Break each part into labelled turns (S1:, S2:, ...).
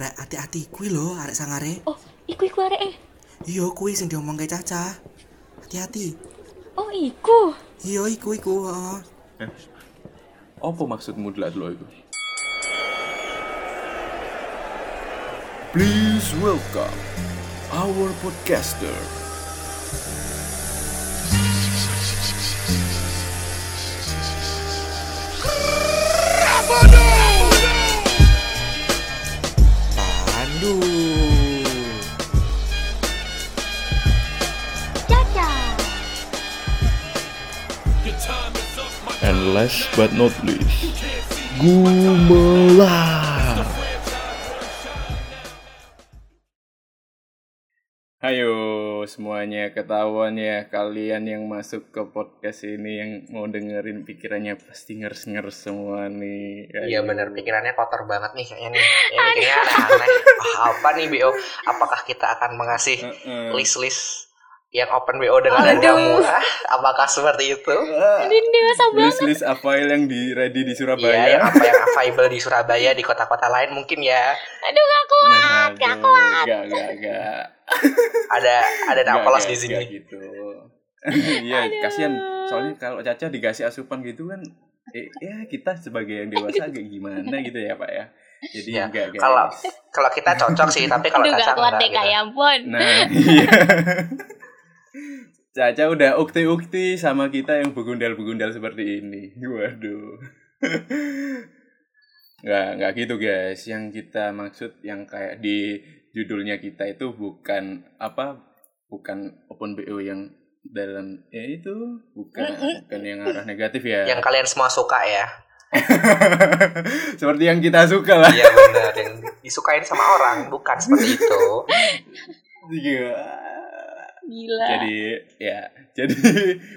S1: Rek, hati-hati kuwi lho arek sangare.
S2: Oh, iku iku arek eh.
S1: Iya kuwi sing diomong ke Caca. Hati-hati.
S2: Oh, iku.
S1: Iya iku iku, heeh.
S3: Apa maksudmu delak lo itu? Please welcome our podcaster. And last but not least, Gumelar. Semuanya ketahuan ya kalian yang masuk ke podcast ini yang mau dengerin pikirannya pasti ngers-ngers semua nih.
S4: Iya
S3: Ayo.
S4: bener pikirannya kotor banget nih kayaknya nih. Ya, mikirnya aneh-aneh. Wah, apa nih BO? Apakah kita akan mengasih list-list yang open BO dengan harga
S2: Aduh.
S4: murah? Apakah seperti itu?
S2: Ini dewasa banget.
S3: List-list apa yang di ready di
S4: Iya,
S3: Surabaya?
S4: yang apa yang available di Surabaya di kota-kota lain mungkin ya.
S2: Aduh, gak kuat, gak
S3: Aduh,
S2: kuat.
S3: Gak, gak, gak.
S4: Ada ada
S3: nggak,
S4: di sini.
S3: nggak gitu. Iya, kasihan. Soalnya kalau Caca dikasih asupan gitu kan, eh, ya kita sebagai yang dewasa agak gimana gitu ya Pak ya. Jadi
S4: Ya,
S3: enggak guys.
S4: Kalau kalau kita cocok sih, tapi kalau
S2: Aduh,
S4: Caca
S2: gak kuat
S4: enggak
S2: deh
S4: gitu.
S2: kak, ya ampun.
S3: Nah, iya. Caca udah ukti-ukti sama kita yang begundal-begundal seperti ini. Waduh. Nggak, nggak gitu guys. Yang kita maksud yang kayak di judulnya kita itu bukan apa? Bukan open BO yang dalam ya itu bukan bukan yang arah negatif ya.
S4: Yang kalian semua suka ya.
S3: Seperti yang kita suka lah.
S4: Iya benar, yang disukain sama orang, bukan seperti itu.
S3: Iya.
S2: Gila.
S3: Jadi ya, jadi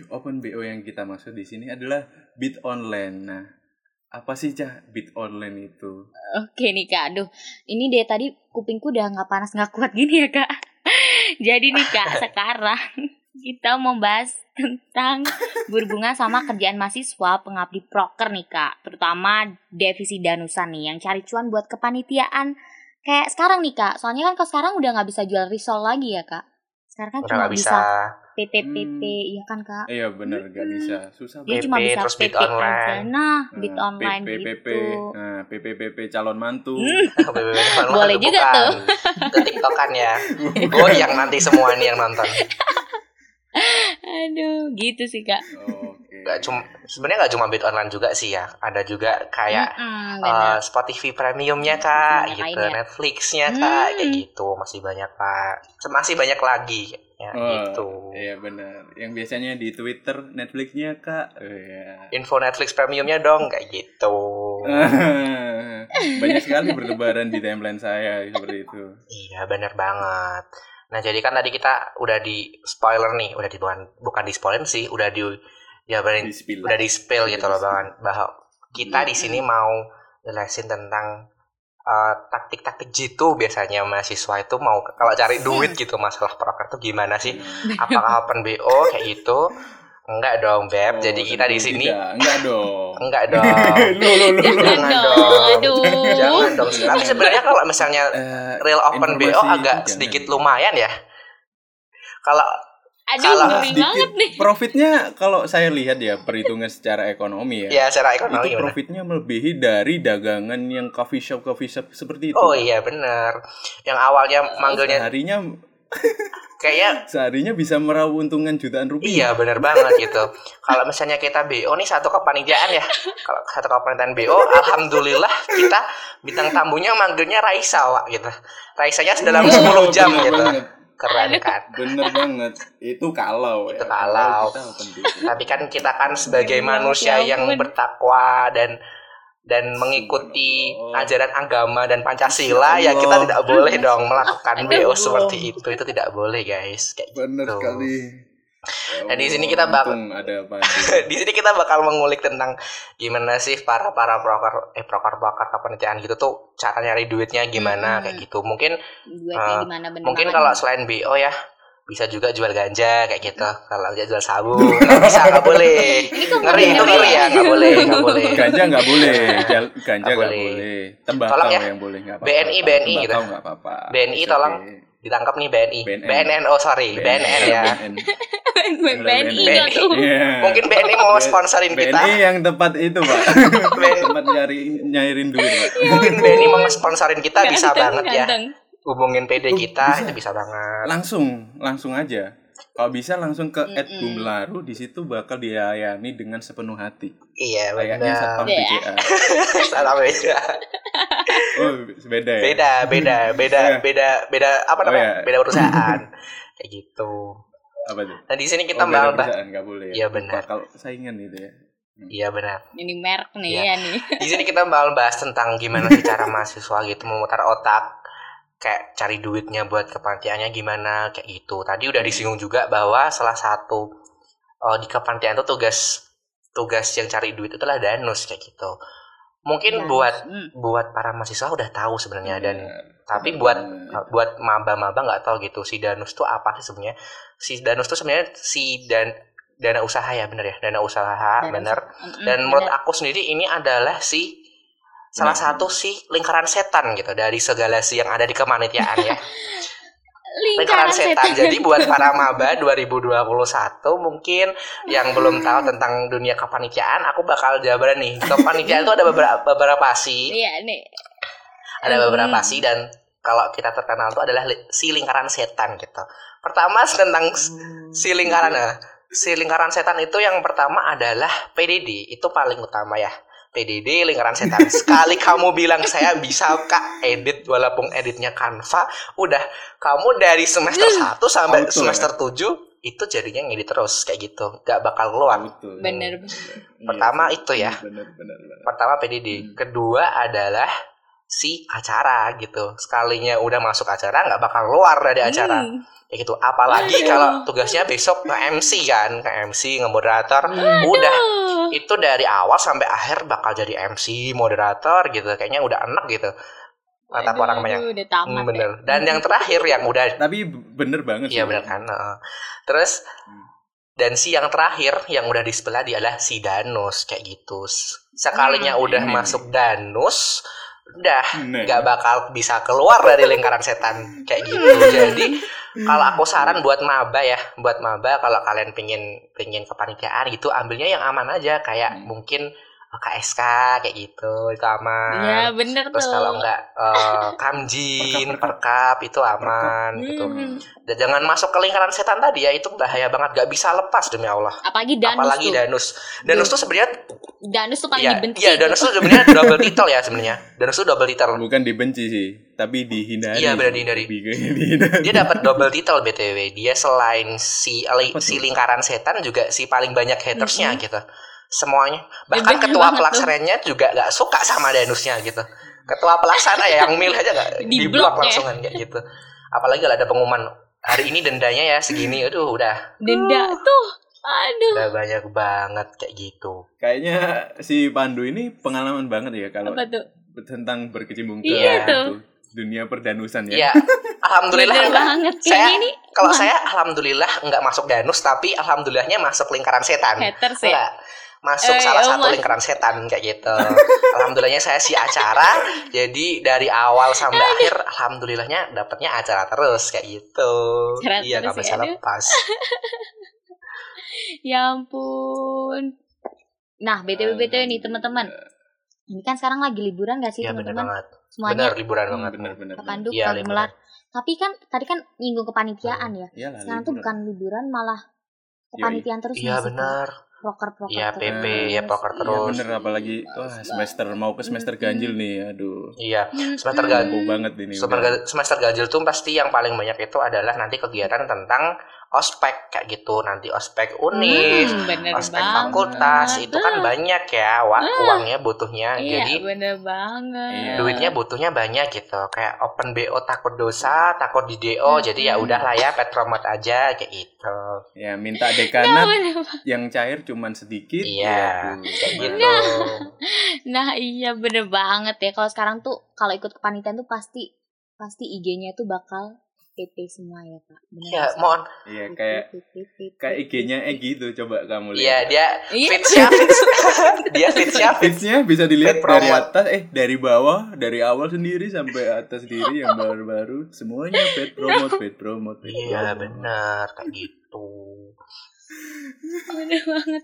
S3: open BO yang kita maksud di sini adalah bid online. Nah, apa sih cah bid online itu?
S2: Oke nih kak, aduh ini dari tadi kupingku udah nggak panas nggak kuat gini ya kak. Jadi nih kak, sekarang kita mau bahas tentang berhubungan sama kerjaan mahasiswa pengabdi proker nih kak, terutama divisi danusan nih yang cari cuan buat kepanitiaan kayak sekarang nih kak. Soalnya kan kalau sekarang udah nggak bisa jual risol lagi ya kak. Sekarang kan
S4: Udah
S2: cuma bisa,
S4: bisa
S2: PPPP,
S3: Hmm.
S2: iya kan kak?
S3: Eh, Iya benar gak bisa, susah
S2: Dia
S3: banget.
S2: cuma
S4: PP,
S2: bisa
S4: terus bid
S2: PP aja.
S4: online.
S2: Nah, bid
S3: Nah,
S2: online
S3: PPPP,
S2: gitu.
S3: nah PPPP calon mantu.
S2: Boleh juga tuh.
S4: Itu tiktokan ya. Goyang nanti semua nih yang nonton.
S2: Aduh, gitu sih kak.
S3: Oke.
S4: Gak cuma sebenarnya nggak cuma bid online juga sih ya. Ada juga kayak eh,
S2: bener.
S4: Spotify premiumnya kak, gitu,
S2: lainnya.
S4: Netflixnya kak, kayak
S2: Hmm.
S4: gitu masih banyak kak. Masih banyak lagi ya
S3: Oh,
S4: gitu.
S3: Iya benar. Yang biasanya di Twitter Netflixnya kak. Oh, iya.
S4: Info Netflix premiumnya dong kayak gitu.
S3: Banyak sekali bertebaran di timeline saya seperti itu.
S4: Iya bener banget. Nah jadi kan tadi kita udah di spoiler nih, udah di bukan bukan di spoiler sih, udah di ya
S3: Di spill.
S4: udah di spill gitu loh
S3: Di
S4: bahwa, kita di sini mau jelasin tentang uh, taktik-taktik jitu biasanya mahasiswa itu mau kalau cari duit gitu masalah proker tuh gimana sih? Apakah open BO kayak gitu? Enggak dong beb.
S3: Oh,
S4: jadi kita di sini
S3: enggak dong.
S4: enggak dong.
S3: Loh, loh, loh,
S2: Jangan
S3: loh.
S4: Jangan
S2: dong,
S4: dong.
S2: aduh.
S4: Jangan dong. Tapi sebenarnya kalau misalnya
S3: Eh,
S4: real open BO agak sedikit lumayan ya. Kalau
S2: Aduh, ngeri
S3: sedikit
S2: banget nih.
S3: profitnya kalau saya lihat ya perhitungan secara ekonomi ya.
S4: ya secara ekonomi
S3: itu
S4: gimana?
S3: profitnya melebihi dari dagangan yang coffee shop coffee shop seperti itu.
S4: Oh iya bener. Yang awalnya manggilnya
S3: Seharinya
S4: kayaknya
S3: seharinya bisa meraup untungan jutaan rupiah.
S4: iya bener banget gitu. Kalau misalnya kita BO nih satu kepanitiaan ya. Kalau satu kepanitiaan BO, alhamdulillah kita bintang tamunya manggilnya Raisa Wak gitu. Raisanya dalam 10 jam
S3: bener
S4: gitu.
S3: banget.
S4: Keren kan.
S3: Bener banget. Itu kalau
S4: Itu
S3: ya.
S4: kalau.
S3: kita BO.
S4: Tapi kan kita kan sebagai
S2: Ya
S4: manusia
S2: ampun.
S4: yang bertakwa dan dan mengikuti ajaran agama dan Pancasila ya kita tidak boleh dong melakukan. BO seperti itu. Itu tidak boleh, guys. Kayak
S3: Bener
S4: gitu.
S3: sekali.
S4: Nah, di sini kita bak-
S3: Untung ada apa?
S4: di sini kita bakal mengulik tentang gimana sih para para broker eh broker broker kepanitiaan gitu tuh cara nyari duitnya gimana
S2: Hmm.
S4: kayak gitu mungkin Eh,
S2: gimana bener
S4: mungkin kalau
S2: nih.
S4: selain BO ya bisa juga jual ganja kayak gitu kalau nggak jual sabu nggak bisa nggak boleh ngeri itu
S2: ngeri
S4: ya nggak boleh nggak boleh
S3: Ganja nggak boleh, Jal- ganja
S4: Nggak boleh.
S3: boleh. Tembakau
S4: Tolong ya.
S3: yang boleh nggak apa-apa.
S4: BNI, BNI gitu. BNI tolong. Ditangkap nih BNI
S3: BNN.
S4: BNN oh sorry BNN ya
S3: BNN.
S2: BNI
S4: BNI.
S2: nggak tuh.
S3: Iya.
S4: mungkin BNI mau sponsorin kita
S3: BNI yang tepat itu pak.
S4: BNI.
S3: tempat nyari nyairin duit pak.
S4: mungkin BNI mau sponsorin kita bisa
S2: Ganteng,
S4: banget ya
S2: ganteng.
S4: hubungin PD
S3: Oh,
S4: kita
S3: bisa.
S4: itu bisa banget
S3: Langsung, langsung aja. Kalau bisa langsung ke Ed. Bumlaru di situ bakal dilayani dengan sepenuh hati.
S4: iya
S3: Kayaknya satpam
S4: benar
S2: Iya.
S3: BCA.
S4: salah beda
S3: Oh, beda ya.
S4: beda beda beda
S3: Iya.
S4: beda beda apa
S3: Oh,
S4: namanya
S3: iya.
S4: beda perusahaan kayak gitu
S3: Apa tuh?
S4: nah di sini kita
S3: oh, beda perusahaan nggak boleh.
S4: Iya, benar.
S3: Bakal saingan itu ya.
S4: iya benar
S2: Ini merek nih
S4: Iya.
S2: ya nih.
S4: di sini kita bakal bahas tentang gimana sih cara mahasiswa gitu memutar otak kayak cari duitnya buat kepanitiaannya gimana kayak gitu tadi udah disinggung juga bahwa salah satu oh, di kepanitiaan itu tugas tugas yang cari duit itu adalah danus kayak gitu mungkin
S2: Dan-
S4: buat
S2: Hmm.
S4: buat para mahasiswa udah tahu sebenarnya dan
S3: Benar.
S4: tapi buat
S3: banget.
S4: buat maba-maba nggak tahu gitu si danus tuh apa sih sebenarnya si danus tuh sebenarnya si dan dana usaha ya bener ya dana usaha
S2: Dan-
S4: bener dan menurut aku sendiri ini adalah si salah
S3: Nah.
S4: satu si lingkaran setan gitu dari segala si yang ada di kemanitiaan ya lingkaran setan jadi buat para maba 2021 mungkin yang belum tahu tentang dunia kepanitiaan aku bakal jabarin nih kepanitiaan itu ada beberapa beberapa sih
S2: Iya nih.
S4: ada beberapa
S2: Hmm.
S4: sih dan kalau kita terkenal itu adalah si lingkaran setan gitu. Pertama tentang s- si lingkaran nah, si lingkaran setan itu yang pertama adalah PDD itu paling utama ya. PDD lingkaran setan. Sekali kamu bilang saya bisa kak edit walaupun editnya Canva, udah kamu dari semester 1 sampai
S3: Auto, ya?
S4: semester 7 itu jadinya ngedit terus kayak gitu, gak bakal keluar.
S3: Betul.
S2: Bener.
S4: Pertama
S3: Iya,
S4: itu ya.
S3: Benar benar benar.
S4: Pertama PDD,
S3: Hmm.
S4: kedua adalah si acara gitu. Sekalinya udah masuk acara nggak bakal keluar dari acara.
S2: Hmm.
S4: Kayak gitu. Apalagi kalau tugasnya besok nge MC kan, nge MC, nge-moderator. Udah
S2: Aduh.
S4: Itu dari awal sampai akhir bakal jadi MC, moderator gitu. Kayaknya udah enak gitu. Kata orang banyak.
S2: aduh, Udah tamat.
S4: Hmm,
S2: ya.
S4: bener. Dan yang terakhir yang udah
S3: Tapi bener banget
S4: Iya
S3: sih.
S4: benar kan. Heeh. Terus
S3: Hmm.
S4: dan si yang terakhir yang udah di sebelah dia adalah si Danus kayak gitu. Sekalinya
S2: Hmm,
S4: udah
S3: ini.
S4: masuk Danus, udah
S3: Nah.
S4: nggak bakal bisa keluar dari lingkaran setan kayak gitu. Jadi kalau aku saran buat maba ya, buat maba kalau kalian pingin pingin kepanitiaan gitu, ambilnya yang aman aja kayak
S3: Hmm.
S4: mungkin KSK kayak gitu itu aman.
S2: Iya bener
S4: Terus
S2: tuh.
S4: kalau enggak eh, kamjin,
S3: Perkap,
S4: perkap itu aman gitu.
S2: Hmm.
S4: Dan jangan masuk ke lingkaran setan tadi ya, itu bahaya banget, gak bisa lepas demi Allah.
S2: Apalagi Danus
S4: Apalagi
S2: tuh.
S4: Danus. Danus tuh sebenarnya
S2: Danus tuh paling
S4: iya,
S2: dibenci.
S4: iya Danus tuh sebenarnya double title ya sebenarnya. Danus tuh double title.
S3: Bukan dibenci sih, tapi dihindari.
S4: Iya, benar, dihindari.
S3: Dihindari.
S4: Dia dapat double title BTW. Dia selain si
S3: Apa
S4: si
S3: tuh?
S4: lingkaran setan juga si paling banyak hatersnya gitu. Semuanya. Bahkan
S2: bener
S4: ketua
S2: banget
S4: pelaksananya juga gak suka sama Danusnya gitu. Ketua pelaksana ya yang milih aja gak
S2: Di ya.
S4: langsungan kayak gitu. Apalagi kalau ada pengumuman hari ini dendanya ya segini, aduh udah
S2: Denda tuh. Aduh.
S4: udah banyak banget kayak gitu.
S3: Kayaknya si Pandu ini pengalaman banget ya kalau tentang berkecimpung ke
S2: Iya
S3: itu,
S2: tuh.
S3: Dunia perdanusan ya.
S4: Iya, alhamdulillah enggak.
S2: banget.
S4: Saya
S2: ini
S4: kalau
S2: wah,
S4: saya alhamdulillah enggak masuk danus tapi alhamdulillahnya masuk lingkaran setan.
S2: haters ya.
S4: Enggak. Masuk
S2: Eh,
S4: salah
S2: oh
S4: satu
S2: my-
S4: lingkaran setan kayak gitu. Alhamdulillahnya saya si acara. Jadi dari awal sampai akhir alhamdulillahnya dapatnya acara terus kayak gitu.
S2: Acara
S4: iya, nggak bisa
S2: ya, aduh.
S4: lepas.
S2: Ya ampun. Nah, BTW BTW nih teman-teman. Ini kan sekarang lagi liburan gak sih
S4: Iya benar
S2: teman-teman? Semuanya
S4: Benar liburan
S2: Hmm,
S4: banget.
S2: Pandu,
S4: Iya,
S2: ke
S4: liburan.
S2: Gemelar. Tapi kan tadi kan nyinggung kepanitiaan ya.
S3: Iyalah,
S2: Sekarang tuh
S3: liburan.
S2: bukan liburan malah kepanitiaan terus
S4: Iya benar.
S2: proker-proker
S4: Iya,
S2: terus.
S4: PP, ya, proker
S3: Iya
S4: terus.
S3: bener apalagi wah semester mau ke semester ganjil nih aduh
S4: Iya. Semester ganjil.
S3: Banget ini
S4: Semester, semester ganjil tuh pasti yang paling banyak itu adalah nanti kegiatan tentang ospek kayak gitu nanti ospek univ
S2: Hmm, bener
S4: ospek
S2: banget.
S4: fakultas itu kan banyak ya wa-
S2: Ah.
S4: uangnya butuhnya
S2: Iya,
S4: jadi
S2: bener banget.
S3: Iya.
S4: duitnya butuhnya banyak gitu kayak open bo takut dosa takut di do
S2: Hmm.
S4: jadi ya udahlah ya petromat aja kayak gitu
S3: ya minta
S2: Nah,
S3: dekanat
S2: banget.
S3: yang cair cuman sedikit
S4: Iya,
S3: ya,
S4: kayak
S3: aduh.
S4: gitu
S2: Nah, iya bener banget ya. Kalau sekarang tuh kalau ikut kepanitiaan tuh pasti pasti IG-nya tuh bakal PP semua ya kak. Benar
S4: Ya, mohon.
S3: Iya kayak kayak IG-nya Egi tuh coba kamu
S4: Iya,
S3: lihat.
S4: dia
S2: Iya.
S4: fitsnya fits. dia fitsnya fits.
S3: Fitsnya bisa dilihat
S4: Fit
S3: dari atas, eh dari bawah, dari awal sendiri sampai atas sendiri yang baru-baru semuanya paid promote, paid promote,
S4: Iya, benar kayak gitu.
S2: Bener banget.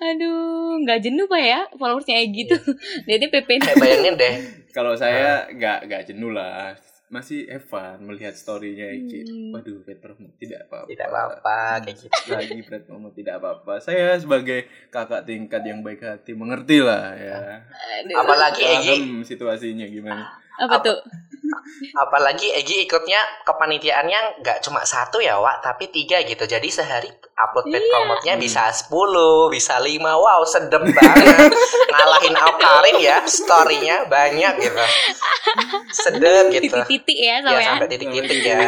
S2: Aduh, nggak jenuh pak ya followersnya kayak gitu. Jadi PP
S4: Kayak bayangin deh,
S3: Kalau saya nggak nggak jenuh lah, masih fun melihat story-nya Egi.
S2: Hmm.
S3: Waduh, paid promote tidak apa-apa.
S4: tidak apa-apa kayak gitu.
S3: Lagi paid promote tidak apa-apa. Saya sebagai kakak tingkat yang baik hati mengerti lah ya.
S2: Aduh.
S4: Apalagi Egi,
S3: situasinya gimana.
S2: Apa tuh?
S4: Apalagi Egi ikutnya kepanitiaannya nggak cuma satu ya, Wak, tapi tiga gitu. Jadi sehari upload paid
S2: Iya.
S4: promote-nya bisa 10, bisa 5. Wow, sedem banget. Ngalahin Alkarin ya, story-nya banyak gitu. Sedep gitu.
S2: Titik-titik ya
S4: Ya,
S2: sama ya.
S4: sampai titik-titik ya.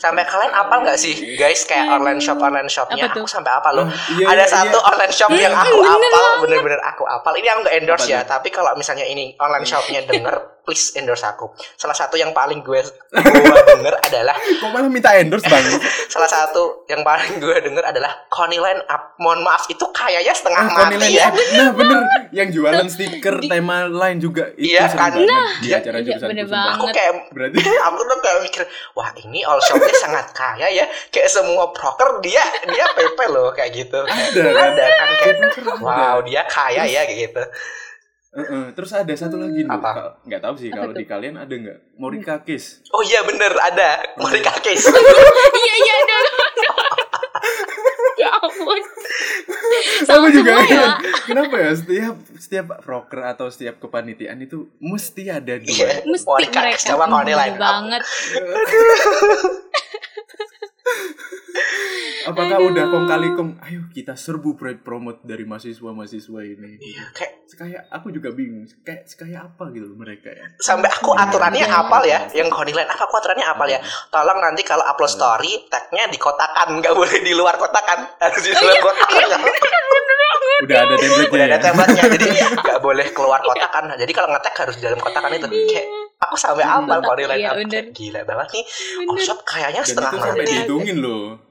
S4: Sampai kalian apa nggak sih, guys? Kayak online shop online shopnya. Aku sampai apa loh?
S3: Oh, iya,
S4: Ada
S3: iya,
S4: satu
S3: iya.
S4: online shop yang aku apal, bener-bener aku apal. Ini aku nggak endorse
S3: Apa
S4: ya, tapi kalau misalnya ini online shopnya denger, please endorse aku. Salah satu yang paling gue gue denger adalah
S3: Kok malah minta endorse bang?
S4: salah satu yang paling gue denger adalah Coneyland Up. Mohon maaf, itu kayaknya setengah
S3: Ah,
S4: mati
S3: Coneyland
S4: ya.
S3: Up. Nah bener, yang jualan stiker tema lain juga itu
S4: Iya, kan?
S3: banget di
S4: Iya,
S3: acara
S2: iya,
S3: jurusan
S2: bener
S3: sumpah.
S4: Aku
S2: banget.
S4: kayak
S3: Berarti
S4: aku tuh kayak mikir, wah ini all shopnya sangat kaya ya. Kayak semua broker dia dia PP loh kayak gitu.
S3: Ada, kan?
S4: Ada kan kayak,
S3: Ada.
S4: wow dia kaya ya kayak gitu.
S3: Heeh, terus ada satu lagi nih,
S4: Apa?
S3: Nggak tahu sih kalau di kalian ada nggak Morika Kiss?
S4: Oh iya bener ada Morika Case.
S2: Iya iya ada. ya ampun.
S3: Sama juga
S2: ya.
S3: Kenapa ya setiap setiap rocker atau setiap kepanitiaan itu mesti ada dua.
S4: Iya.
S2: Mesti
S4: Morika
S2: mereka. Bener
S4: Up.
S2: banget.
S3: Apakah
S2: Aduh.
S3: udah kong kali kong? Ayo kita serbu pride promote dari mahasiswa-mahasiswa ini.
S4: Iya, kayak
S3: Kayak aku juga bingung. Kayak kayak apa gitu mereka ya?
S4: sampai aku aturannya
S2: Iya.
S4: apal ya yang Coneyland apa aku aturannya apal ya tolong nanti kalau upload story tagnya di kotakan nggak boleh di luar kotakan harus di luar kotakan
S3: Udah ada template
S4: udah ada
S3: ya.
S4: template-nya jadi nggak boleh keluar kotakan jadi kalau ngetek harus di dalam kotakan itu kayak aku sampai apal
S2: Iya, bener.
S4: Kayak gila banget nih all shop kayaknya setengah mati
S3: dihitungin loh.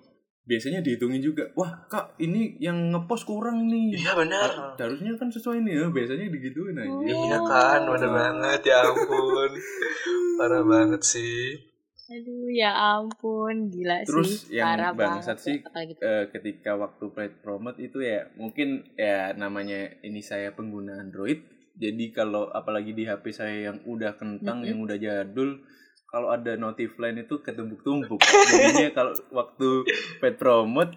S3: Biasanya dihitungin juga. Wah kak ini yang ngepost kurang nih.
S4: iya benar
S3: Har- Harusnya kan sesuai nih ya. Biasanya digituin aja.
S4: iya kan bener banget ya ampun parah banget sih
S2: Aduh ya ampun gila
S3: Terus
S2: sih.
S3: yang
S2: Parah
S3: bangsat
S2: banget.
S3: sih, eh, ketika waktu Pride Promote itu ya mungkin ya namanya ini saya pengguna Android jadi kalau apalagi di HP saya yang udah kentang
S2: Mm-mm.
S3: yang udah jadul kalau ada notif line itu ketumbuk-tumbuk jadinya kalau waktu Pride Promote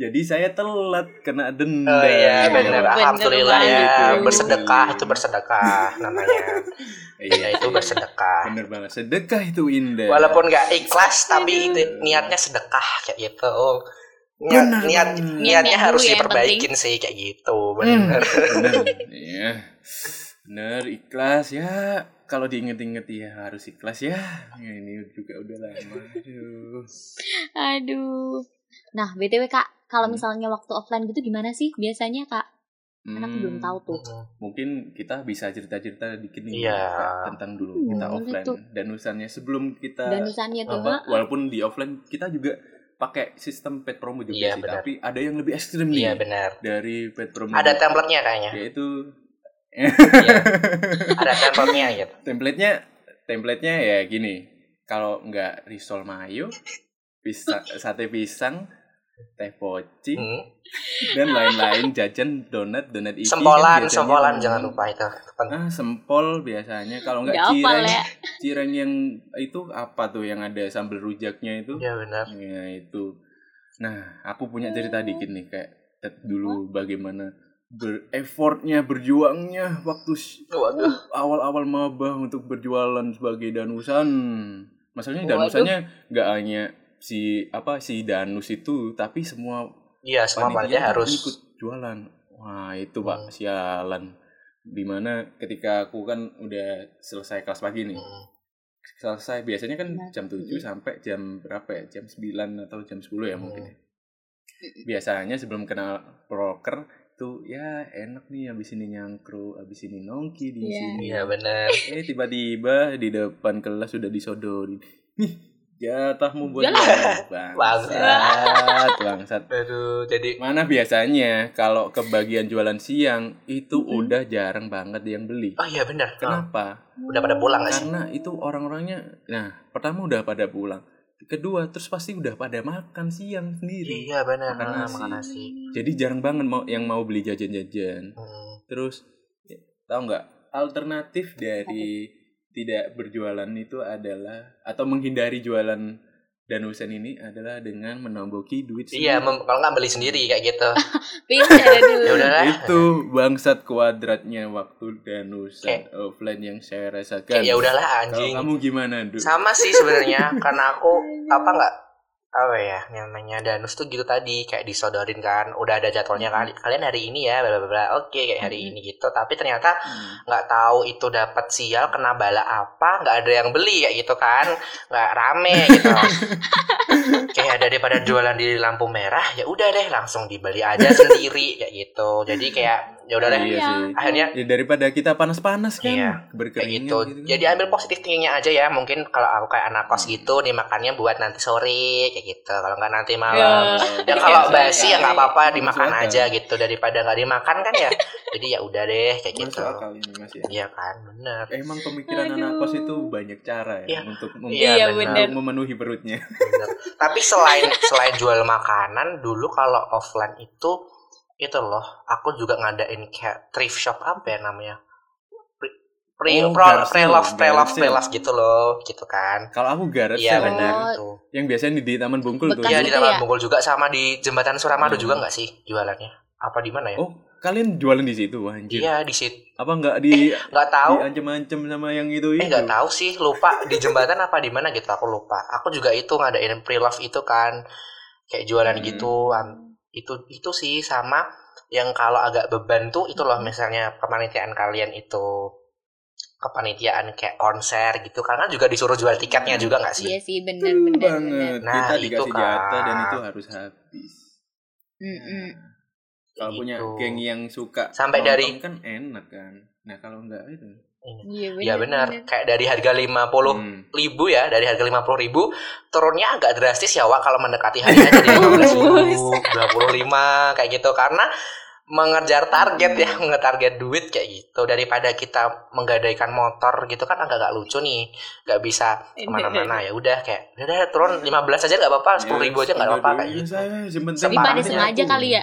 S3: jadi saya telat kena denda.
S4: Oh iya benar alhamdulillah ya.
S3: banget.
S4: bersedekah itu bersedekah namanya.
S3: Iya,
S4: ya itu bersedekah.
S3: Bener banget. Sedekah itu indah.
S4: Walaupun nggak ikhlas tapi itu niatnya sedekah kayak gitu. Niat
S3: Bener
S4: niat
S3: banget.
S4: niatnya harus
S2: ya
S4: diperbaikin sih kayak gitu. Bener.
S3: Bener. Iya bener ikhlas ya kalau diinget-inget ya harus ikhlas ya Ya, ini juga udah lama aduh
S2: Aduh. Nah, BTW Kak, kalau
S3: Hmm.
S2: misalnya waktu offline gitu gimana sih biasanya Kak? Kan aku belum
S3: Hmm,
S2: tahu tuh.
S3: mungkin kita bisa cerita-cerita dikit nih
S4: Iya.
S3: Kak, tentang dulu
S2: Hmm,
S3: kita offline
S2: tuh.
S3: dan urusannya sebelum kita
S2: Danusannya tuh,
S3: apa,
S2: Kak.
S3: walaupun di offline kita juga pakai sistem pet promo juga
S4: Iya,
S3: sih
S4: benar.
S3: tapi ada yang lebih ekstrim nih
S4: iya benar
S3: dari pet promo
S4: ada template-nya kayaknya
S3: yaitu
S4: Iya. ada template-nya gitu.
S3: Template-nya template-nya ya gini. Kalau nggak risol mayo pisang sate pisang teh poci
S4: Hmm.
S3: dan lain-lain jajan donat donat isi
S4: sempolan
S3: kan
S4: sempolan jangan lupa itu.
S3: Ah sempol biasanya. Kalau nggak cireng
S2: ya.
S3: cireng yang itu apa tuh yang ada sambal rujaknya itu?
S4: Ya benar.
S3: Ya itu. Nah aku punya cerita dikit nih kayak dulu bagaimana bereffortnya berjuangnya waktu awal-awal maba untuk berjualan sebagai danusan. Masalahnya danusannya nggak hanya si apa si danus itu, tapi semua
S4: iya semua panitia
S3: panitia
S4: harus
S3: ikut jualan. Wah itu pak
S4: Hmm.
S3: sialan. Di mana ketika aku kan udah selesai kelas pagi nih,
S4: Hmm.
S3: selesai biasanya kan
S2: Nah,
S3: jam 7
S2: iya.
S3: sampai jam berapa ya? Jam 9 atau jam 10 ya
S4: Hmm.
S3: mungkin. ya. Biasanya sebelum kenal proker tuh ya enak nih habis ini nyangkru, habis ini nongki di
S2: Iya.
S3: sini.
S4: iya benar
S3: Eh tiba-tiba di depan kelas sudah disodorin. Nih, Jatahmu buat jualan. bangsat, bangsat.
S4: Aduh, jadi
S3: Mana biasanya kalau kebagian jualan siang itu
S2: Mm-mm.
S3: udah jarang banget yang beli.
S4: Oh iya benar.
S3: Kenapa?
S4: Udah pada pulang gak sih?
S3: Karena itu orang-orangnya, nah pertama udah pada pulang, kedua terus pasti udah pada makan siang sendiri.
S4: Iya benar.
S3: Makan nasi.
S4: Makan nasi.
S3: Jadi jarang banget mau yang mau beli jajan-jajan.
S4: Hmm.
S3: Terus ya, tahu nggak alternatif dari tidak berjualan itu adalah atau menghindari jualan danusan ini adalah dengan menomboki duit
S4: Iya,
S3: sendiri.
S4: mem- kalau nggak beli sendiri kayak gitu.
S2: Pintar aduh.
S4: Ya udahlah.
S3: itu bangsat kuadratnya waktu danusan offline yang saya rasakan.
S4: Kayak ya udahlah
S3: Kalau
S4: anjing.
S3: kamu gimana, Du?
S4: Sama sih sebenarnya karena aku apa nggak apa ya namanya danus tuh gitu tadi kayak disodorin kan udah ada jadwalnya kali kalian hari ini ya bla bla bla oke kayak hari
S2: Mm-mm.
S4: ini gitu. Tapi ternyata
S3: Hmm.
S4: nggak tahu itu dapat sial kena bala apa nggak ada yang beli kayak gitu kan. Nggak rame gitu. Kayak daripada jualan di lampu merah ya udah deh langsung dibeli aja sendiri kayak gitu. Jadi kayak ya udah deh
S3: Iya
S2: Iya.
S3: sih.
S4: akhirnya
S3: Ya daripada kita panas-panas kan,
S4: Iya,
S3: berkeringat
S4: gitu.
S3: gitu. kan.
S4: Jadi ambil positif tingginya aja ya. Mungkin kalau aku kayak anak kos gitu dimakannya buat nanti sore kayak gitu. Kalau nggak nanti malam. Ya kalau
S2: Iya,
S4: basi ya nggak apa-apa
S3: Masuk
S4: dimakan
S3: akal.
S4: aja gitu daripada nggak dimakan kan ya. Jadi ya udah deh kayak gitu.
S3: Masuk akal ini Mas ya.
S4: Iya kan, bener.
S3: Emang pemikiran
S2: Aduh.
S3: anak kos itu banyak cara ya
S4: Iya.
S3: untuk mem-
S2: Iya,
S4: bener.
S3: memenuhi perutnya.
S4: bener. Tapi selain selain jual makanan, dulu kalau offline itu itu loh, aku juga ngadain kayak thrift shop apa ya namanya? Pre, pre,
S3: Oh,
S4: pro- pre-love,
S3: sale,
S4: pre-love,
S3: garage sale.
S4: pre-love gitu loh, gitu kan.
S3: Kalau aku garage
S4: Iya
S3: sale,
S4: benar
S2: Oh,
S4: itu.
S3: yang biasanya di, di Taman Bungkul tuh.
S2: Bekas
S4: Iya
S2: itu
S4: di Taman
S2: ya?
S4: Bungkul juga sama di Jembatan Suramadu
S3: Hmm.
S4: juga nggak sih jualannya? Apa di mana ya?
S3: Oh, kalian jualan di situ, Wah, anjir.
S4: Iya di situ.
S3: Apa nggak di
S4: Nggak tahu.
S3: diancam-ancam sama yang itu
S4: Eh
S3: itu?
S4: nggak tahu sih, lupa di jembatan apa di mana gitu aku lupa. Aku juga itu ngadain pre-love itu kan kayak jualan
S3: Hmm.
S4: gitu. Itu itu sih sama yang kalau agak beban tuh itu loh misalnya kepanitiaan kalian itu kepanitiaan kayak konser gitu karena juga disuruh jual tiketnya juga nggak sih?
S2: Iya sih bener.
S3: banget.
S4: Nah,
S3: kita
S4: itu kan.
S3: jatah dan itu harus habis.
S2: Mm-mm.
S3: Kalau punya
S4: Gitu.
S3: geng yang suka
S4: Sampai dari-
S3: kan enak kan. Nah, kalau enggak itu.
S2: Iya bener.
S4: Ya benar, kayak dari harga 50
S3: Hmm.
S4: ribu ya dari harga 50 ribu turunnya agak drastis ya Wak kalau mendekati hari jadi 15 ribu 25 kayak gitu. Karena mengejar target ya mengetarget duit kayak gitu. Daripada kita menggadaikan motor gitu kan agak agak lucu nih. Nggak bisa ke mana-mana. ya udah kayak udah turun 15 aja nggak apa-apa 10 ribu aja nggak apa-apa kayak
S3: Iya,
S4: gitu. Separah
S2: pada
S4: aja
S2: sengaja kali ya.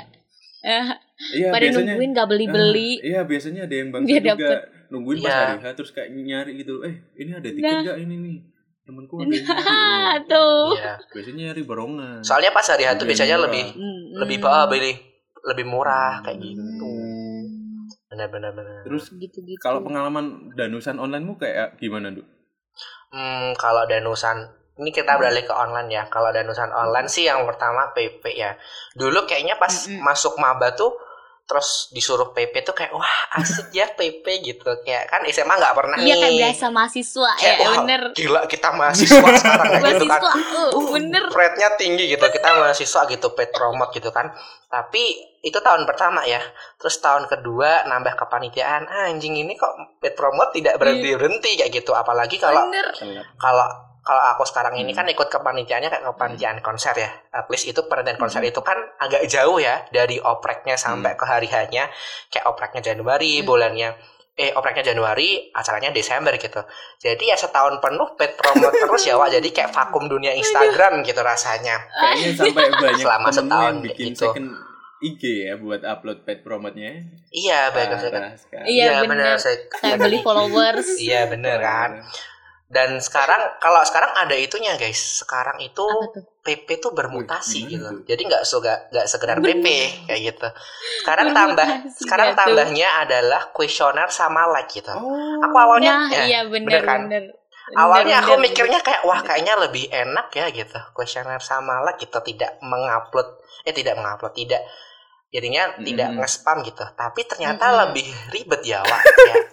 S2: Eh,
S3: Iya,
S2: pada
S3: biasanya
S2: nungguin gak beli-beli.
S3: Iya, biasanya ada yang bangsa
S2: Biar
S3: juga.
S2: dapet.
S3: Nungguin pas
S4: Iya.
S3: hari H terus kayak nyari gitu. Eh, ini ada tiket
S2: Nah.
S3: nggak ini nih? Temenku ada yang nyari.
S2: Ah, tuh.
S4: Iya.
S3: Biasanya nyari barongan.
S4: soalnya pas hari itu
S3: Lebih
S4: biasanya
S3: murah.
S4: lebih
S2: Mm-mm.
S4: lebih apa beli lebih murah kayak gitu
S2: Hmm.
S4: benar-benar benar
S3: Terus
S2: gitu-gitu.
S3: kalau pengalaman danusan onlinemu kayak gimana, Du?
S4: Hmm, kalau danusan ini kita beralih ke online ya. Kalau danusan online sih yang pertama PP ya. Dulu kayaknya pas
S2: Mm-mm.
S4: masuk maba tuh terus disuruh PP tuh kayak wah asik ya PP gitu. Kayak kan SMA nggak pernah
S2: Iya
S4: nih.
S2: kayak berasa mahasiswa
S4: Kayak,
S2: ya,
S4: wah,
S2: bener.
S4: Gila kita mahasiswa sekarang kayak gitu kan.
S2: Uh,
S4: Uh,
S2: bener.
S4: Rate-nya tinggi gitu. Kita mahasiswa gitu, paid promote gitu kan. Tapi itu tahun pertama ya. Terus tahun kedua nambah kepanitiaan. Ah, anjing ini kok paid promote tidak berhenti-berhenti kayak gitu. Apalagi kalau kalau kalau aku sekarang ini
S3: Hmm.
S4: kan ikut kepanitiaannya kayak kepanitiaan konser ya. At least itu penelitian konser itu kan agak jauh ya dari opreknya sampai ke hari hanya kayak opreknya Januari,
S2: Hmm.
S4: bulannya eh opreknya Januari, acaranya Desember gitu. Jadi ya setahun penuh paid promote terus ya Wak. Jadi kayak vakum dunia Instagram gitu rasanya.
S3: Kayaknya sampai banyak
S4: Selama setahun
S3: yang bikin
S4: gitu.
S3: second IG ya buat upload paid promote-nya.
S4: Iya, baik
S3: Parah sekali.
S2: Iya, bener.
S4: Saya-
S2: Kayak beli followers.
S4: Iya bener kan. Dan sekarang kalau sekarang ada itunya guys. Sekarang itu
S2: tuh?
S4: PP tuh bermutasi
S3: Wih,
S4: gitu. Jadi nggak suka nggak sekedar PP kayak gitu. Sekarang tambah
S2: Bermutasi
S4: sekarang tambahnya adalah kuesioner sama like gitu.
S3: Oh.
S4: Aku awalnya
S2: Nah,
S4: ya,
S2: iya
S4: bener
S2: bener
S4: kan?
S2: bener.
S4: awalnya
S2: Bener,
S4: aku
S2: bener,
S4: mikirnya kayak wah kayaknya lebih enak ya gitu. Kuesioner sama like gitu tidak mengupload eh tidak mengupload tidak jadinya
S3: Mm-mm.
S4: tidak nge-spam gitu. Tapi ternyata
S2: Mm-mm.
S4: lebih ribet ya Wak. Kayak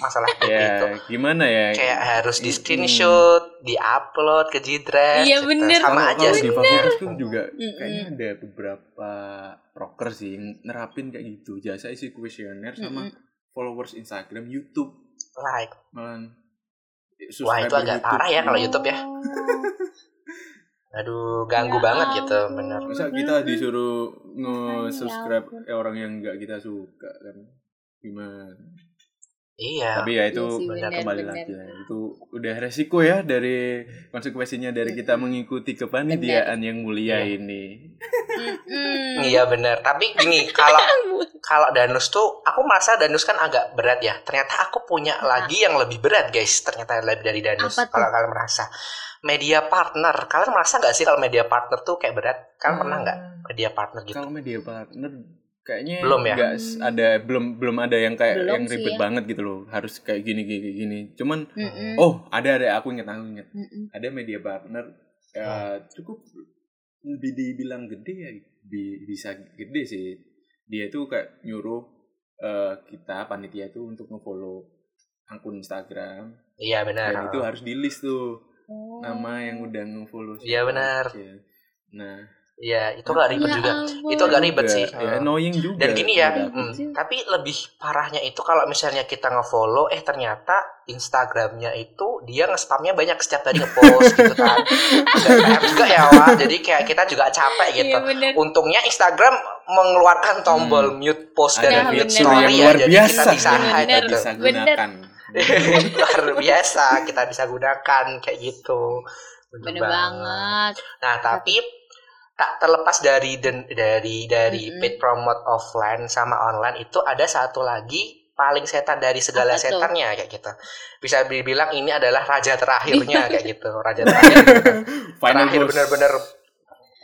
S4: masalah itu
S3: Ya, gimana ya?
S4: kayak harus di
S3: Mm.
S4: screenshot, di upload ke Gdrive,
S2: Iya,
S4: gitu.
S2: bener.
S4: sama
S3: Kalau-
S4: aja sih.
S3: tuh juga kayaknya ada beberapa proker sih yang nerapin kayak gitu jasa isi kuesioner sama
S2: Mm-mm.
S3: followers Instagram YouTube
S4: Like,
S3: malah
S4: Wah, itu agak
S3: subscriber
S4: parah ya kalau
S2: Oh.
S4: YouTube ya. Aduh, ganggu
S2: Ya
S4: banget gitu, bener.
S3: Masa kita disuruh nge-subscribe
S2: ampun.
S3: eh, orang yang nggak kita suka kan? Gimana?
S4: Iya.
S3: Tapi ya itu
S2: Iya sih,
S4: benar,
S3: kembali
S2: benar.
S3: lagi lah. Itu udah resiko ya dari konsekuensinya dari kita mengikuti kepanitiaan yang mulia
S4: Iya.
S3: ini.
S2: Mm-mm.
S4: Iya bener. Tapi gini, kalau kalau danus tuh, aku merasa danus kan agak berat ya. Ternyata aku punya lagi yang lebih berat guys. Ternyata lebih dari danus. Kalau kalian merasa media partner, kalian merasa nggak sih kalau media partner tuh kayak berat? Kalian pernah nggak media partner gitu?
S3: Kalau media partner kayaknya
S4: Belum ya?
S3: nggak s- ada belum belum ada yang kayak
S2: Belum
S3: yang
S2: sih
S3: ribet
S2: ya.
S3: banget gitu loh. Harus kayak gini gini gini. Cuman
S2: Mm-mm.
S3: oh, ada ada aku ingat aku ingat.
S2: Mm-mm.
S3: Ada media partner ya cukup lebih dibilang gede ya bi- bisa gede sih. Dia tuh kayak nyuruh eh, kita panitia tuh untuk nge-follow akun Instagram
S4: Iya benar.
S3: dan itu harus di list tuh
S2: Oh.
S3: nama yang udah nge-follow
S4: Iya, benar.
S3: aja. Nah,
S4: Iya, itu nggak ribet
S2: Ya
S4: juga.
S2: ampun.
S4: Itu agak ribet
S3: juga,
S4: sih.
S3: ya annoying juga
S4: Dan gini ya, hmm, tapi lebih parahnya itu kalau misalnya kita nge-follow, eh ternyata Instagramnya itu dia nge-spamnya banyak setiap hari nge-post gitu kan. Juga ya, Wak. Jadi kayak kita juga capek gitu.
S2: Iya bener.
S4: Untungnya Instagram mengeluarkan tombol mute post
S3: Hmm.
S4: dan mute
S2: bener.
S4: story ya,
S3: luar
S4: jadi
S3: biasa
S4: kita bisa
S3: yang
S4: hide
S3: kita
S2: Bener.
S4: gitu.
S3: bisa
S2: Bener.
S3: gunakan
S4: luar biasa kita bisa gunakan kayak gitu. Bener
S2: Bener banget.
S4: Nah, tapi tak terlepas dari den- dari dari
S2: Mm-mm.
S4: paid promote offline sama online itu ada satu lagi paling setan dari segala
S2: Apa
S4: setannya kayak gitu. Bisa dibilang ini adalah raja terakhirnya kayak gitu. Raja terakhir
S3: final
S4: terakhir
S3: boss
S4: bener-bener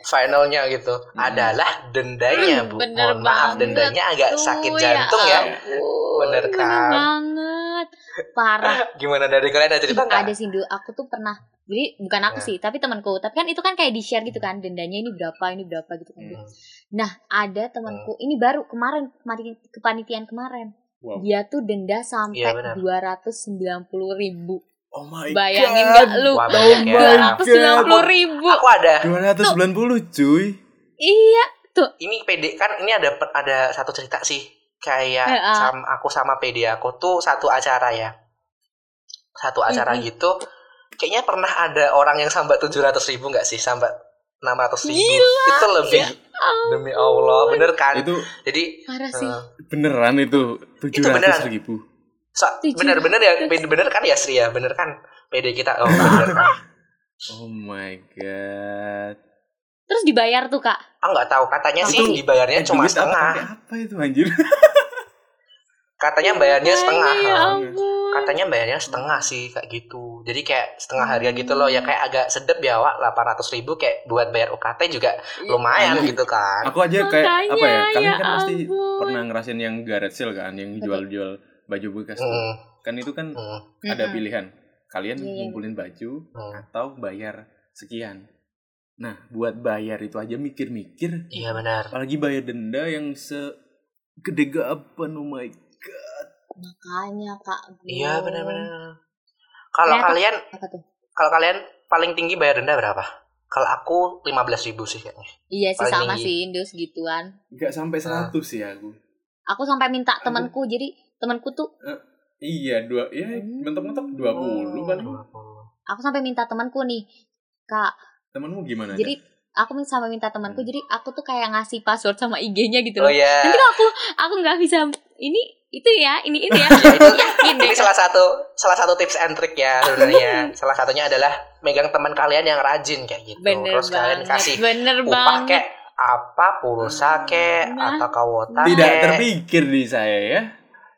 S4: finalnya gitu
S3: Mm.
S4: adalah dendanya, Bu.
S2: Bener
S4: Mohon maaf
S2: banget
S4: dendanya agak sakit jantung ya.
S2: ampun.
S4: Bener kan?
S2: Parah.
S4: Gimana dari kalian ada cerita nggak?
S2: ada sih dulu aku tuh pernah jadi bukan aku
S4: Ya.
S2: sih tapi temanku. Tapi kan itu kan kayak di share gitu kan dendanya ini berapa ini berapa gitu kan.
S4: Hmm.
S2: nah ada temanku ini baru kemarin kemarin kepanitiaan kemarin.
S3: Wow.
S2: Dia tuh denda sampai
S4: Iya, benar.
S2: dua ratus sembilan puluh ribu.
S3: Oh my
S2: bayangin
S3: god.
S2: nggak lu?
S4: Wah,
S3: Oh
S4: banyak ya.
S2: dua ratus sembilan puluh ribu.
S4: Aku ada.
S3: 290 cuy.
S2: Iya
S4: ini PD kan ini ada ada satu cerita sih kayak
S2: Eh, ah.
S4: sama aku sama PD aku tuh satu acara ya. Satu acara
S2: Mm-mm.
S4: gitu. Kayaknya pernah ada orang yang sambat tujuh ratus ribu nggak sih? Sambat enam ratus ribu. Itu lebih demi Allah. bener kan?
S3: Itu
S4: jadi
S2: parah sih.
S4: eh,
S3: beneran itu 700
S4: beneran.
S3: ribu.
S4: So-
S2: Tujuh
S4: bener-bener ya. bener kan ya Sri ya? Bener kan PD kita? Oh bener kan.
S3: Oh my god
S2: terus dibayar tuh kak?
S4: Ah nggak tahu. Katanya sih
S3: Itu-
S4: dibayarnya
S3: Eh,
S4: cuma
S3: apa
S4: setengah.
S3: apa itu anjir?
S4: Katanya bayarnya setengah
S2: ya
S4: katanya bayarnya setengah sih kayak gitu. Jadi kayak setengah harga gitu loh. Ya kayak agak sedep ya wak. 800 ribu kayak buat bayar UKT juga lumayan
S3: Aku-
S4: gitu kan.
S3: Aku aja kayak
S2: Makanya,
S3: apa ya kalian
S2: ya
S3: kan pasti pernah ngerasain yang garage sale kan yang jual-jual baju bekas tuh.
S4: Hmm,
S3: kan itu kan
S4: hmm,
S3: ada
S2: Mm-mm.
S3: pilihan. Kalian
S2: Iya, iya.
S3: ngumpulin baju
S4: hmm.
S3: atau bayar sekian nah buat bayar itu aja mikir-mikir.
S4: Iya benar.
S3: Apalagi bayar denda yang segede gapan oh my god.
S2: Makanya kak
S4: iya benar-benar kalau
S2: Ternyata-
S4: kalian
S2: apa
S4: kalau kalian paling tinggi bayar denda berapa? Kalau aku 15 ribu sih kayaknya.
S2: Iya sih
S4: Paling
S2: sama
S4: tinggi.
S2: sih Indus gituan.
S3: Nggak sampai
S4: Ah.
S3: 100 sih aku.
S2: Aku sampai minta temanku jadi temanku tuh
S3: iya dua ya
S2: Hmm.
S3: mentok-mentok 20 paling
S4: 20.
S2: aku sampai minta temanku nih kak
S3: temanmu gimana
S2: jadi aku min- sampai minta temanku jadi aku tuh kayak ngasih password sama IG-nya gitu
S4: oh
S2: loh
S4: ya
S2: nanti kalau aku aku nggak bisa ini itu ya ini itu ya.
S4: Itu
S2: yakin deh.
S4: Ini salah satu salah satu tips and trick ya sebenarnya. Salah satunya adalah megang teman kalian yang rajin kayak gitu.
S2: Bener
S4: terus kalian
S2: banget
S4: kasih
S2: bener
S4: upah
S2: banget.
S4: kayak apa pulsa kek
S2: Nah.
S4: atau kawota
S3: tidak terpikir di saya ya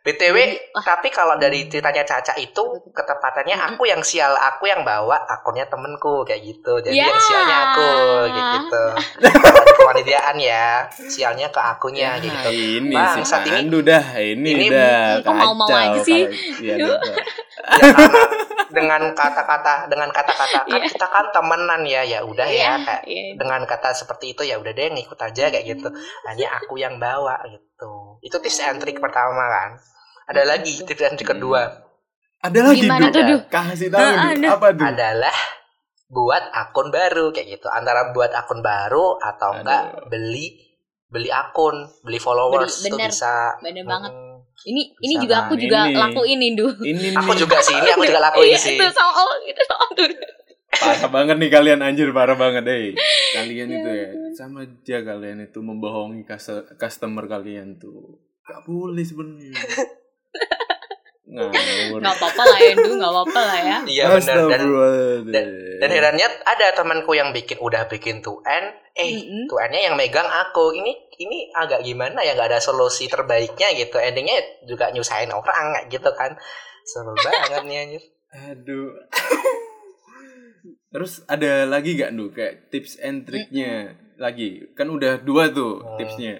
S4: btw
S2: Wah.
S4: tapi kalau dari ceritanya Caca itu ketepatannya aku yang sial aku yang bawa akunnya temenku kayak gitu jadi
S2: Ya.
S4: yang sialnya aku kayak gitu kepanitiaan ya sialnya ke akunya
S3: Ya,
S4: gitu
S3: ini
S4: Bang,
S3: sih
S4: saat ini-
S3: dah ini,
S4: ini-
S3: dah
S2: Kok mau-mau aja sih?
S3: kalau-
S2: Duh.
S4: Ya dengan kata-kata dengan kata-kata kan
S2: Iya.
S4: kita kan temenan ya ya udah ya
S2: Iya,
S4: kayak
S2: iya.
S4: dengan kata seperti itu ya udah deh ngikut aja kayak gitu hanya aku yang bawa gitu itu tips and trick pertama kan ada lagi tips and trick kedua
S3: ada lagi
S2: Gimana tuh, Du?
S3: kasih tahu
S2: Ah,
S3: Du.
S2: ada.
S3: apa tuh
S4: adalah buat akun baru kayak gitu antara buat akun baru atau
S3: Aduh.
S4: enggak beli beli akun beli followers
S2: Beli,
S4: tuh
S2: bener.
S4: bisa
S2: bener banget Ini ini
S4: Bisa
S2: juga aku juga
S3: Ini.
S2: lakuin Indu.
S3: Ini
S4: Aku
S3: nih
S4: juga sih, ini aku juga lakuin
S2: Iya,
S4: sih.
S2: Itu soal itu soal tuh.
S3: parah banget nih kalian anjir parah banget eh. Kalian
S2: Ya
S3: itu ya sama aja kalian itu membohongi customer kalian tuh. Gak boleh sebenarnya. Ngawur.
S2: Nggak apa-apa lah ya, Indu, nggak apa-apa lah ya.
S4: Iya benar dan
S3: Astagfirullahaladzim.
S4: dan herannya ada temanku yang bikin udah bikin 2N, eh
S2: Mm-mm.
S4: 2N-nya yang megang aku. Ini ini agak gimana ya nggak ada solusi terbaiknya gitu. Endingnya juga nyusahin orang kayak gitu kan. Sebel banget nih anjir.
S3: Aduh. Terus ada lagi gak Nu kayak tips and triknya lagi? Kan udah dua tuh
S4: Hmm.
S3: tipsnya.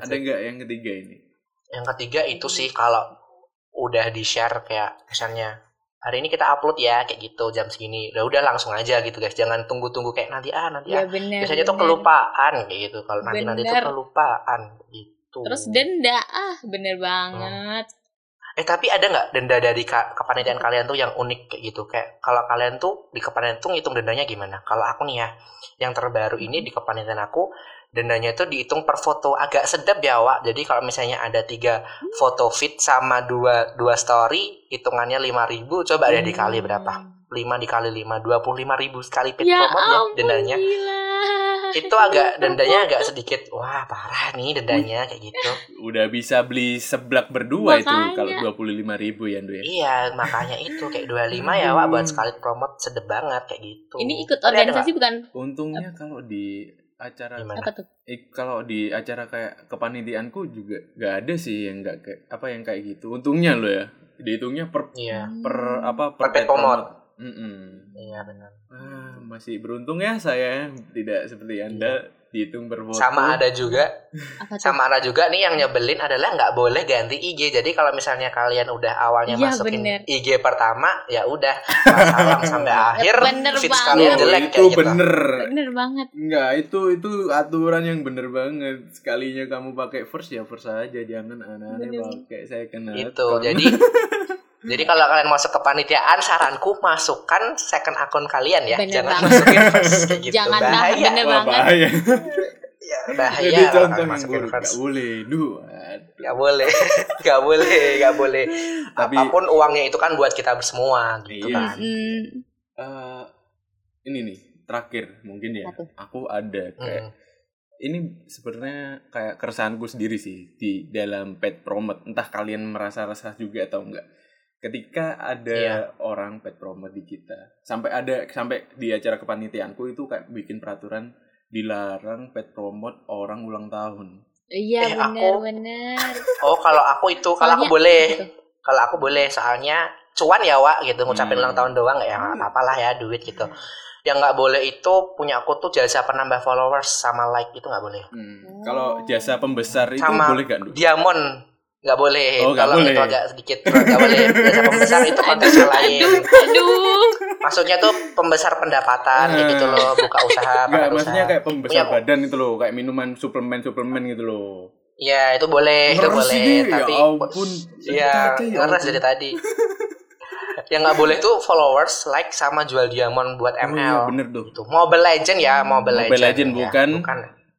S3: Ada nggak yang ketiga ini?
S4: Yang ketiga itu sih kalau udah di share kayak misalnya hari ini kita upload ya kayak gitu jam segini. Udah udah langsung aja gitu guys. Jangan tunggu-tunggu kayak nanti ah nanti
S2: Ya
S4: ah.
S2: benar.
S4: Biasanya tuh
S2: benar.
S4: kelupaan kayak gitu. Kalau nanti nanti tuh
S2: Bener.
S4: kelupaan gitu.
S2: Terus denda ah, bener banget.
S4: Eh tapi ada nggak denda dari kepanitiaan kalian tuh yang unik kayak gitu? Kayak kalau kalian tuh di kepanitiaan tuh ngitung dendanya gimana? Kalau aku nih ya, yang terbaru ini di kepanitiaan aku dendanya itu dihitung per foto agak sedap ya Wak. Jadi kalau misalnya ada tiga foto fit sama dua dua story, hitungannya 5000 coba deh dikali berapa? 5 dikali 5, 25 ribu sekali fit
S2: Ya
S4: promote ya dendanya.
S2: gila.
S4: Itu agak dendanya agak sedikit, wah parah nih dendanya kayak gitu.
S3: Udah bisa beli seblak berdua itu
S2: Makanya.
S3: kalau dua puluh lima ribu ya Nu ya.
S4: Iya, makanya itu kayak 25 ya, Wak, buat sekali promote sedep banget kayak gitu.
S2: Ini ikut
S4: ada
S2: organisasi bukan
S3: Untungnya kalau di acara
S4: Gimana?
S2: apa tuh?
S3: eh, kalau di acara kayak kepanitiaanku juga nggak ada sih yang nggak kayak apa yang kayak gitu. Untungnya lo ya. Dihitungnya per?
S4: Iya,
S3: per apa
S4: Per pet promote.
S3: Mm-mm.
S4: iya benar.
S3: Ah, masih beruntung ya saya tidak seperti anda dihitung.
S4: Iya. Sama ada juga, sama ada juga nih yang nyebelin adalah nggak boleh ganti IG. Jadi kalau misalnya kalian udah awalnya
S2: Iya,
S4: masukin
S2: bener.
S4: IG pertama, ya udah sampai akhir,
S2: Bener
S4: feeds
S2: banget.
S4: kalian jelek
S3: itu
S4: kayak gitu.
S3: bener.
S2: Bener banget.
S3: Enggak, itu itu aturan yang bener banget. Sekalinya kamu pakai first ya first aja, jangan aneh-aneh
S2: Bener.
S3: pakai second
S4: Itu
S3: account.
S4: jadi jadi kalau kalian masuk ke panitiaan, saranku masukkan second akun kalian ya,
S2: Bener
S4: jangan
S2: banget.
S4: masukin first kayak gitu.
S2: Jangan nah,
S4: bahaya,
S2: bener
S3: Wah,
S2: banget.
S3: bahaya.
S4: ya, bahaya.
S3: Jadi contoh yang
S4: masukin
S3: buruk
S4: first.
S3: nggak boleh. Duh, aduh.
S4: Gak boleh, gak boleh, gak boleh.
S3: Tapi-
S4: Apa pun uangnya itu kan buat kita semua gitu
S3: Iya.
S4: kan.
S2: Mm,
S3: Eh, ini nih terakhir mungkin ya.
S2: Apa?
S3: Aku ada kayak
S4: Hmm.
S3: ini sebenarnya kayak keresahanku sendiri sih di dalam pet promote. Entah kalian merasa resah juga atau enggak. Ketika ada
S4: Iya.
S3: orang pet promote di kita, sampai ada sampai di acara kepanitiaanku itu kayak bikin peraturan dilarang pet promote orang ulang tahun.
S2: Iya
S4: Eh,
S2: bener
S4: aku-
S2: bener.
S4: Oh kalau aku itu, kalau aku boleh,
S2: gitu.
S4: kalau aku boleh soalnya cuan ya Wak gitu ngucapin
S3: Hmm.
S4: ulang tahun doang ya nggak apa-apa lah ya duit gitu. Yang nggak boleh itu punya aku tuh jasa penambah followers sama like itu nggak boleh.
S3: Hmm.
S2: Oh.
S3: Kalau jasa pembesar itu
S4: Sama
S3: boleh gak?
S4: Diamond nggak boleh.
S3: Oh,
S4: kalau
S3: boleh.
S4: itu agak sedikit nggak boleh. Jasa pembesar itu konteksnya lain.
S2: Aduh.
S4: Maksudnya tuh pembesar pendapatan kayak gitu loh, buka usaha,
S3: Enggak,
S4: pakai
S3: maksudnya
S4: usaha.
S3: kayak pembesar
S4: Punya-
S3: badan itu loh, kayak minuman suplemen-suplemen gitu loh.
S4: Iya itu boleh, itu
S3: Ngeres
S4: boleh.
S3: ini,
S4: Tapi
S3: ya ampun.
S4: Iya,
S3: ya
S4: ngeres
S3: ampun.
S4: dari tadi. yang nggak boleh tuh followers, like sama jual diamond buat
S3: Oh,
S4: ML.
S3: iya, bener tuh.
S4: Itu Mobile Legend ya, Mobile,
S3: Mobile
S4: Legend.
S3: Legend,
S4: ya.
S3: bukan?
S4: bukan,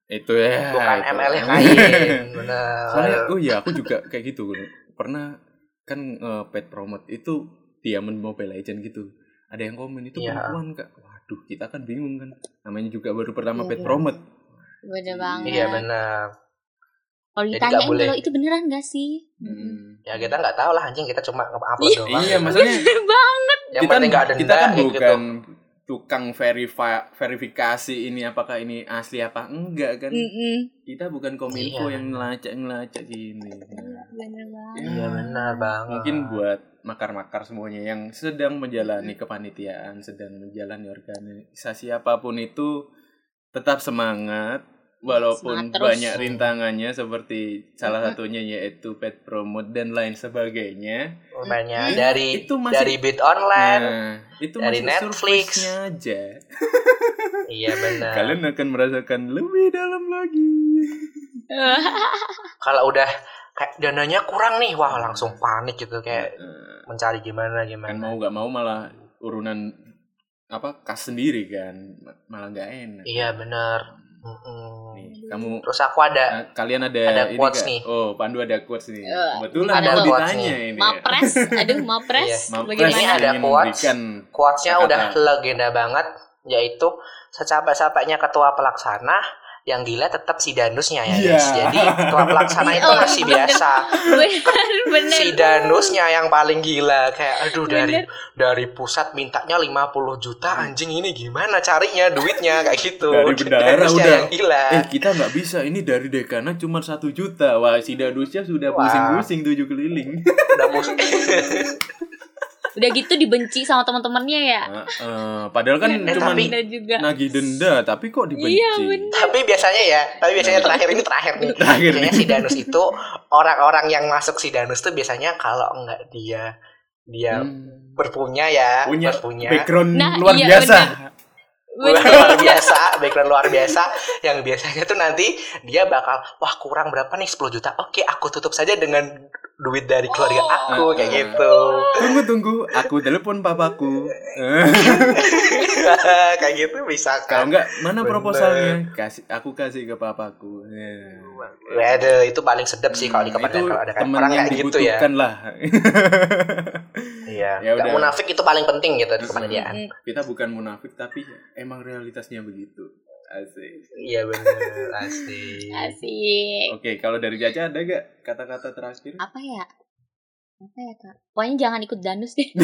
S3: Itu ya.
S4: bukan
S3: itu.
S4: ML yang lain. Bener.
S3: Soalnya, oh iya, aku juga kayak gitu. Pernah kan eh, pet promote itu Diamond Mobile Legend gitu. Ada yang komen itu
S4: Iya.
S3: perempuan kak. Waduh, kita kan bingung kan. Namanya juga baru pertama
S2: Iya,
S3: pet
S2: iya.
S3: promote.
S2: Bener banget.
S4: Iya benar.
S2: Kalau ditanyain
S4: nggak boleh.
S2: kalau itu beneran gak sih?
S3: Hmm.
S4: Ya kita nggak tahu lah anjing kita cuma nge-upload doang.
S3: Iya, maksudnya
S2: Bener banget.
S4: Yang
S3: kita,
S4: penting nggak ada
S3: kita kan bukan
S4: gitu.
S3: Tukang verifi- verifikasi ini apakah ini asli apa enggak kan.
S2: Mm-mm.
S3: Kita bukan kominfo
S4: Iya.
S3: yang ngelacak-ngelacak gini.
S2: Bener banget.
S4: Iya benar banget.
S3: Mungkin buat makar-makar semuanya yang sedang menjalani kepanitiaan, sedang menjalani organisasi apa pun itu tetap semangat walaupun
S2: Semangat terus.
S3: banyak rintangannya seperti salah satunya yaitu pet promote dan lain sebagainya.
S4: Umpamanya
S2: Mm.
S4: dari
S3: Itu masih-
S4: dari bid online.
S3: Nah, itu
S4: dari
S3: masih
S4: Netflix.
S3: aja.
S4: Iya benar.
S3: Kalian akan merasakan lebih dalam lagi.
S4: Kalau udah kayak dananya kurang nih, wah langsung panik gitu kayak
S3: Nah,
S4: mencari gimana
S3: kan
S4: gimana.
S3: mau gak mau malah urunan apa kas sendiri kan malah nggak enak
S4: Iya benar. Mm-mm.
S3: Nih, kamu
S4: Terus aku ada
S3: Nah, kalian ada,
S4: Ada
S3: ini
S4: quotes nih.
S3: Oh, Pandu ada quotes nih.
S2: Eh,
S3: Kebetulan
S2: ada
S3: mau
S4: quotes
S3: ditanya
S4: nih.
S3: ini.
S2: Mapres, aduh mapres.
S4: Iya.
S3: Mapres
S4: Ini
S2: Bagaimana?
S4: ada
S3: ingin
S4: quotes.
S3: memberikan
S4: quotes-nya udah legenda banget yaitu secapek-capeknya ketua pelaksana yang gila tetap si danusnya ya
S3: Iya.
S4: guys. Jadi ketua pelaksana itu
S2: Oh,
S4: masih
S2: bener.
S4: biasa.
S2: Bener, bener.
S4: Si danusnya yang paling gila kayak aduh dari
S2: Bener.
S4: dari pusat mintanya 50 juta anjing ini gimana carinya duitnya kayak gitu.
S3: Dari
S4: Danusnya
S3: udah.
S4: yang gila.
S3: Eh kita nggak bisa ini dari dekana cuma satu juta. Wah si Dadusnya sudah pusing-pusing tujuh keliling.
S4: Udah mus-
S2: Udah gitu dibenci sama teman-temannya ya.
S3: Nah, eh, padahal kan
S4: Eh,
S3: cuma nagih denda, tapi kok dibenci?
S2: Iya, bener.
S4: tapi biasanya ya, tapi biasanya terakhir ini terakhir nih.
S3: Terakhir
S4: biasanya
S3: nih.
S4: si Danus itu orang-orang yang masuk si Danus tuh biasanya kalau enggak dia dia
S3: Hmm.
S4: berpunya ya,
S3: Punya
S4: berpunya
S3: background
S2: Nah,
S3: luar
S2: iya,
S3: biasa.
S2: Bener.
S4: luar biasa, background luar biasa yang biasanya tuh nanti dia bakal wah kurang berapa nih 10 juta. Oke, aku tutup saja dengan duit dari keluarga aku
S3: Oh.
S4: kayak gitu.
S3: Tunggu tunggu, aku telepon papaku.
S4: Kayak gitu bisa
S3: Kalau
S4: kan.
S3: enggak, mana
S4: Bener.
S3: proposalnya? Kasih, aku kasih ke papaku. Eh.
S4: Waduh, itu paling sedap sih kalau di
S3: Hmm, itu
S4: kalau ada
S3: temen
S4: orang
S3: yang
S4: kayak gitu ya.
S3: dibutuhkan lah.
S4: Iya.
S3: Ya
S4: Gak
S3: udah.
S4: munafik itu paling penting gitu di
S3: Mm-mm.
S4: kepanitiaan.
S3: Kita bukan munafik, tapi emang realitasnya begitu. Asik.
S4: Iya bener, asli.
S2: Asik.
S3: Oke, kalau dari Caca ada gak kata-kata terakhir?
S2: Apa ya? Apa ya kak? Pokoknya jangan ikut danus deh.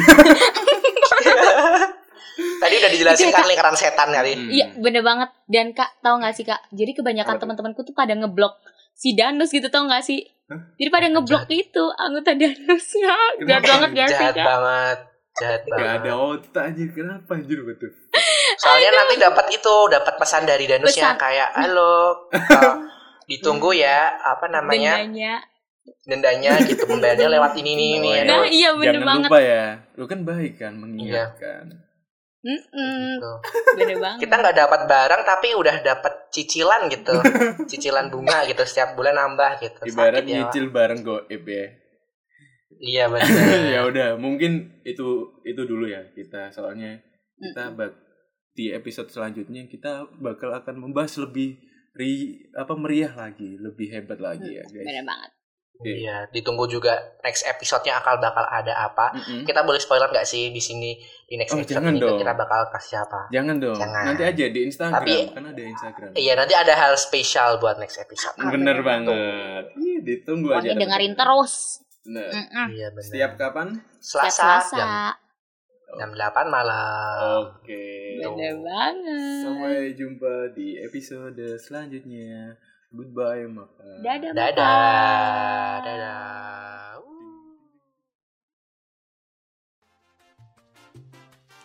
S4: Tadi udah dijelasin kan lingkaran setan kali.
S3: Hmm.
S2: Iya bener banget. Dan kak tahu nggak sih kak? Jadi kebanyakan teman-temanku tuh pada ngeblok si danus gitu tau nggak sih?
S3: Hah?
S2: Jadi pada ngeblok itu anggota danusnya. Jahat banget gak sih
S4: Jahat
S2: kak?
S4: banget. Jahat
S3: Gak
S4: banget.
S3: ada otak anjir, kenapa anjir betul?
S4: Soalnya nanti dapat itu, dapat pesan dari danusnya
S2: Pesan.
S4: kayak halo, uh, ditunggu ya, apa namanya?
S2: Dendanya.
S4: Dendanya gitu membayarnya lewat ini nih nih.
S3: Oh,
S4: aduh.
S2: Nah iya bener
S3: Jangan
S2: banget.
S3: lupa ya, lu kan baik kan mengingatkan.
S2: Mm-mm,
S4: Gitu.
S2: bener banget.
S4: Kita nggak dapat barang tapi udah dapat cicilan gitu, cicilan bunga gitu setiap bulan nambah gitu.
S3: Ibarat
S4: Sakit ya,
S3: nyicil bareng goib ya.
S4: Iya benar.
S3: ya udah, mungkin itu itu dulu ya kita soalnya kita bak di episode selanjutnya kita bakal akan membahas lebih ri apa meriah lagi, lebih hebat lagi ya guys.
S2: Bener banget.
S4: Iya, ditunggu juga next episode-nya akal bakal ada apa.
S3: Mm-mm.
S4: Kita boleh spoiler nggak sih di sini di next
S3: Oh,
S4: episode
S3: jangan
S4: ini
S3: dong.
S4: kita bakal kasih apa?
S3: Jangan dong.
S4: Jangan.
S3: Nanti aja di Instagram
S4: Tapi-
S3: kan ada Instagram.
S4: Iya, nanti ada hal spesial buat next episode.
S3: Bener banget. Ih, ditunggu aja.
S2: Pokoknya dengerin terus.
S3: Nah.
S4: Iya benar.
S3: setiap kapan?
S2: Setiap
S4: Selasa,
S2: Selasa.
S4: jam jam 8 malam.
S3: Oke.
S2: Bener banget.
S3: Sampai jumpa di episode selanjutnya. Goodbye, maka.
S2: Dadah.
S4: Dadah.
S2: Bapak.
S4: Dadah.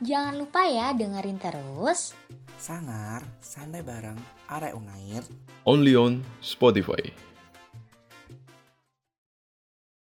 S2: Jangan lupa ya dengerin terus.
S1: Sangar, santai bareng, arek ungair.
S5: Only on Spotify.